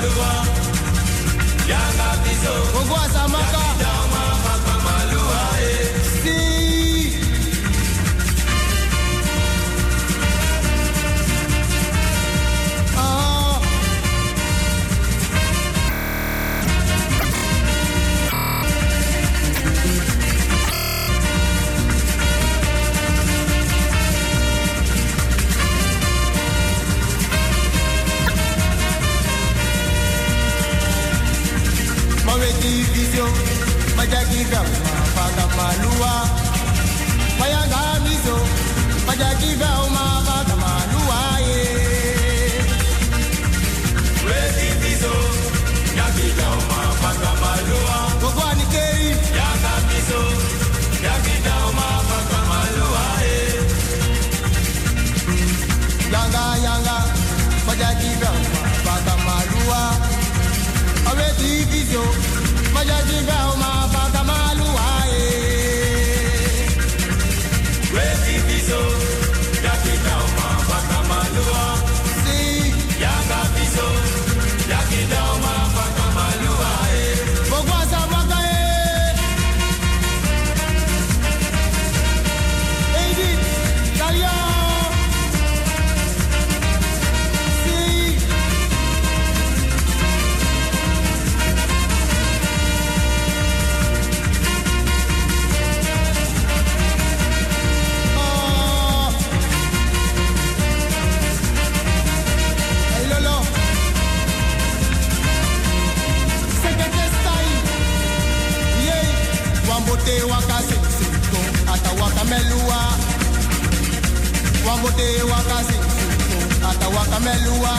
the one. Majagiga mafaga malua. Mayanga miso majagiga mafaga Ata waka melua.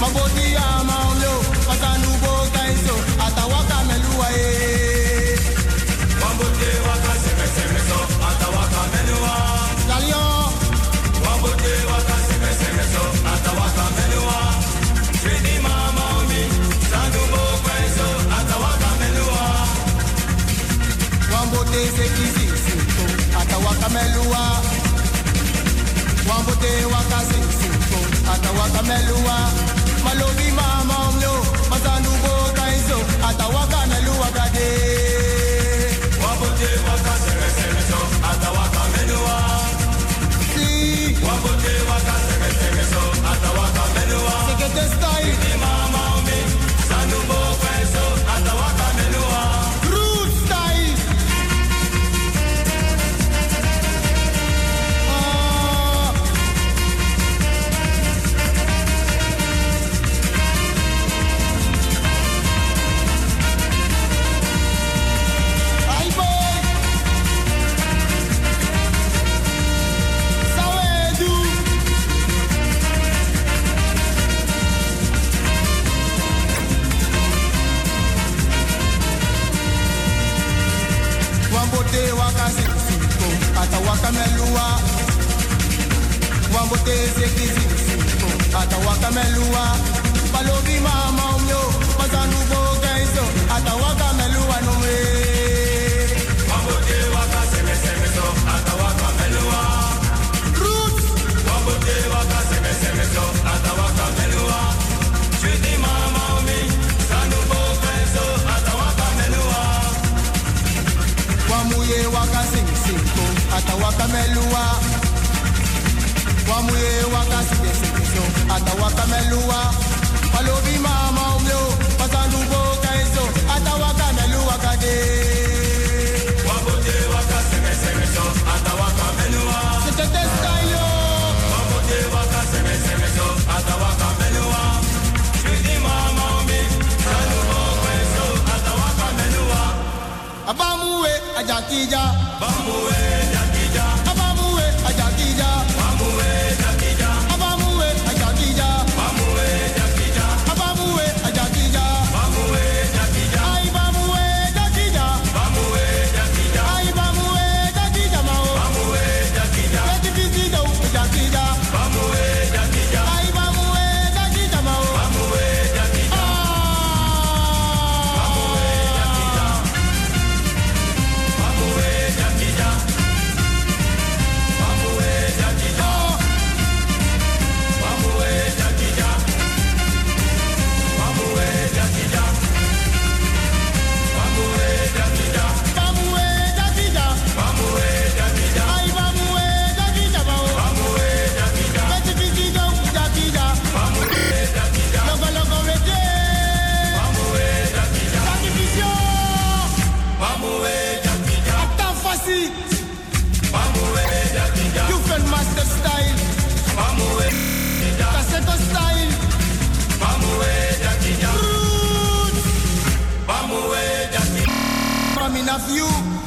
Maboti ya maumyo. Pasanu bo kaiso. Ata waka melua eh. Wambote waka sing sing song. Ata waka melua. Galio. Wambote waka sing sing song. Ata waka melua. Shini mama umi. Sanu bo kaiso. Ata waka melua. Wambote se kisi sinto. Waka. Ata waka melua. Malobi mama umyo. Masanu bo kaiso. Ata waka melua gade. Song, ata waka melua. Balobi mama umyo, masanu bo kaiso, ata waka melua no me. Wambote waka sing sing song, ata waka melua. Roots. Wambote waka sing sing song, ata waka melua. Shwiti mama umi, sanu bo kaiso, ata waka melua. Wamuye waka sing sing song, ata waka melua. Wamuye waka sing sing song, ata waka melua. Palobi you.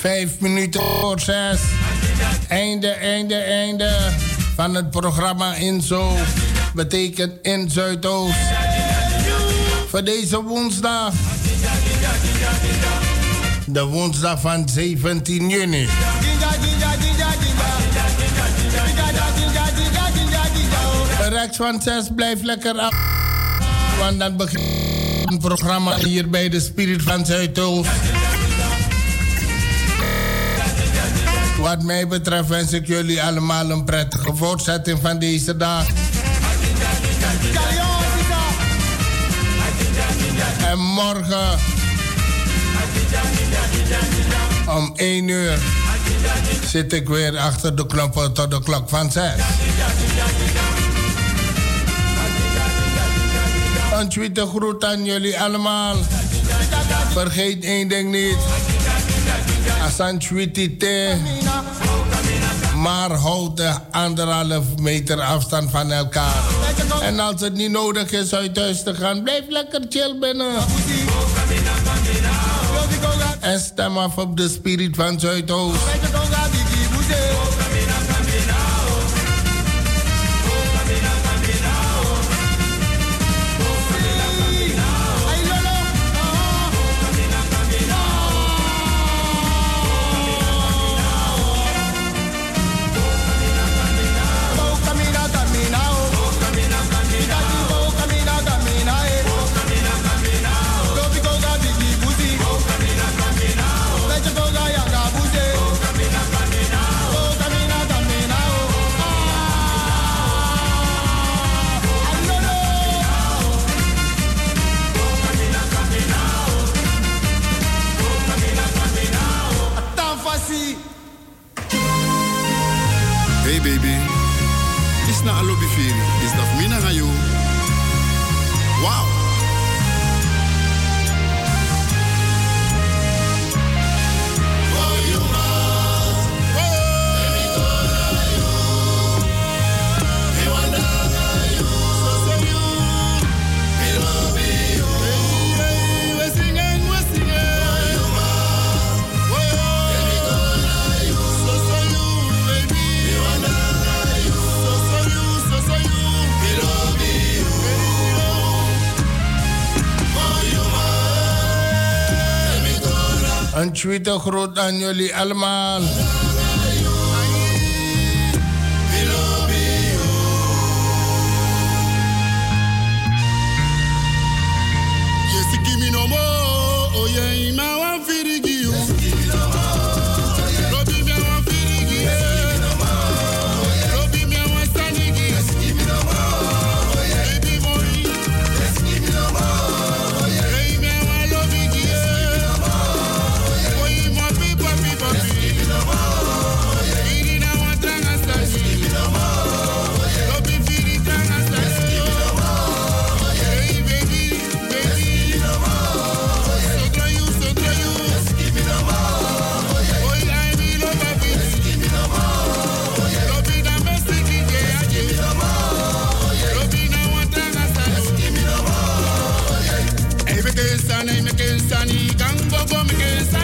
Vijf minuten voor zes. Einde, einde, einde van het programma Inzo. Betekent in Zuidoost. Voor deze woensdag. De woensdag van 17 juni. Rechts van 6 blijf lekker af. Want dan begint het programma hier bij de Spirit van Zuidoost. Wat mij betreft wens ik jullie allemaal een prettige voortzetting van deze dag. En morgen om 1 uur zit ik weer achter de knoppen tot de klok van 6. Een tweede groet aan jullie allemaal. Vergeet één ding niet. Asan. Maar houd de anderhalf meter afstand van elkaar. En als het niet nodig is uit huis te gaan, blijf lekker chill binnen. En stem af op de spirit van Zuidoost. Tweede groet aan jullie allemaal. girls and he can go go me girls